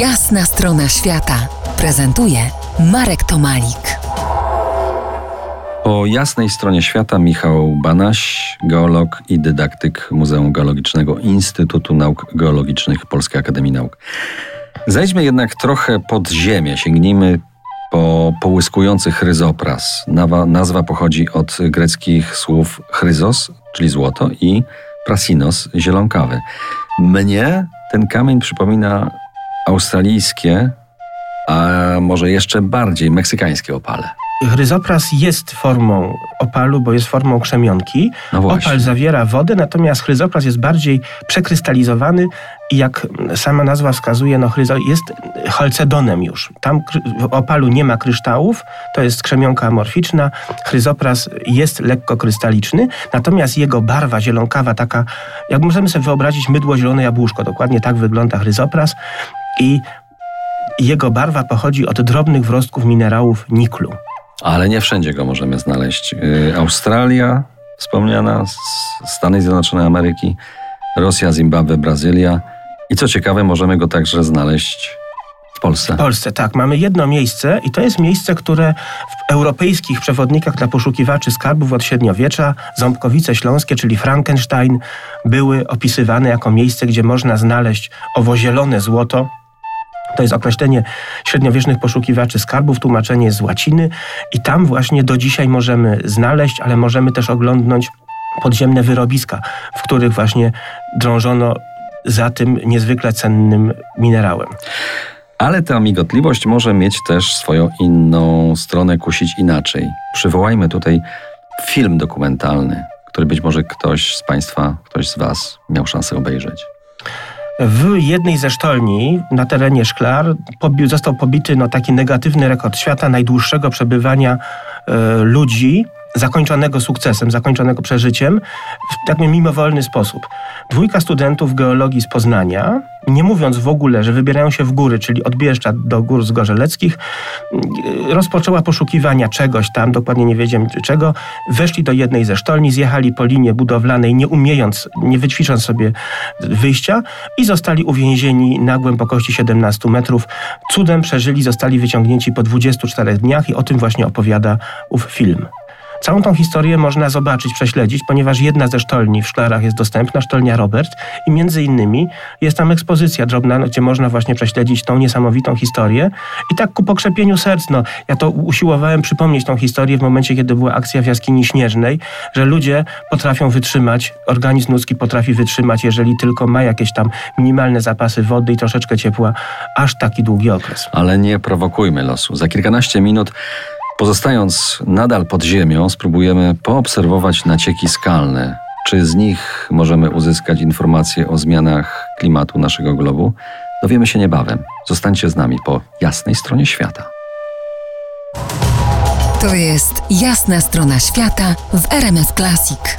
Jasna strona świata prezentuje Marek Tomalik. Po jasnej stronie świata Michał Banaś, geolog i dydaktyk Muzeum Geologicznego Instytutu Nauk Geologicznych Polskiej Akademii Nauk. Zejdźmy jednak trochę pod ziemię, sięgnijmy po połyskujący chryzopras. Nazwa pochodzi od greckich słów chryzos, czyli złoto, i prasinos, zielonkawy. Mnie ten kamień przypomina australijskie, a może jeszcze bardziej meksykańskie opale. Chryzopras jest formą opalu, bo jest formą krzemionki. No. Opal zawiera wodę, natomiast chryzopras jest bardziej przekrystalizowany i jak sama nazwa wskazuje, no chryzo jest chalcedonem już. Tam w opalu nie ma kryształów, to jest krzemionka amorficzna. Chryzopras jest lekko krystaliczny, natomiast jego barwa zielonkawa, taka, jak możemy sobie wyobrazić mydło zielone jabłuszko, dokładnie tak wygląda chryzopras i jego barwa pochodzi od drobnych wrostków minerałów niklu. Ale nie wszędzie go możemy znaleźć. Yy, Australia, wspomniana, Stany Zjednoczone Ameryki, Rosja, Zimbabwe, Brazylia. I co ciekawe, możemy go także znaleźć w Polsce. W Polsce, tak. Mamy jedno miejsce i to jest miejsce, które w europejskich przewodnikach dla poszukiwaczy skarbów od średniowiecza, Ząbkowice Śląskie, czyli Frankenstein, były opisywane jako miejsce, gdzie można znaleźć owo zielone złoto, to jest określenie średniowiecznych poszukiwaczy skarbów, tłumaczenie z łaciny i tam właśnie do dzisiaj możemy znaleźć, ale możemy też oglądnąć podziemne wyrobiska, w których właśnie drążono za tym niezwykle cennym minerałem. Ale ta migotliwość może mieć też swoją inną stronę, kusić inaczej. Przywołajmy tutaj film dokumentalny, który być może ktoś z Państwa, ktoś z Was miał szansę obejrzeć. W jednej ze sztolni na terenie Szklar pobi został pobity no, taki negatywny rekord świata najdłuższego przebywania e, ludzi zakończonego sukcesem, zakończonego przeżyciem w tak mimowolny sposób. Dwójka studentów geologii z Poznania, nie mówiąc w ogóle, że wybierają się w góry, czyli od do gór zgorzeleckich, rozpoczęła poszukiwania czegoś tam, dokładnie nie wiedziałem czego, weszli do jednej ze sztolni, zjechali po linie budowlanej, nie umiejąc, nie wyćwicząc sobie wyjścia i zostali uwięzieni na głębokości 17 metrów. Cudem przeżyli, zostali wyciągnięci po 24 dniach i o tym właśnie opowiada ów film. Całą tą historię można zobaczyć, prześledzić, ponieważ jedna ze sztolni w Szklarach jest dostępna, sztolnia Robert i między innymi jest tam ekspozycja drobna, gdzie można właśnie prześledzić tą niesamowitą historię i tak ku pokrzepieniu serc, no, ja to usiłowałem przypomnieć tą historię w momencie, kiedy była akcja w jaskini Śnieżnej, że ludzie potrafią wytrzymać, organizm ludzki potrafi wytrzymać, jeżeli tylko ma jakieś tam minimalne zapasy wody i troszeczkę ciepła, aż taki długi okres. Ale nie prowokujmy losu. Za kilkanaście minut Pozostając nadal pod ziemią, spróbujemy poobserwować nacieki skalne. Czy z nich możemy uzyskać informacje o zmianach klimatu naszego globu? Dowiemy się niebawem. Zostańcie z nami po jasnej stronie świata. To jest jasna strona świata w RMS Classic.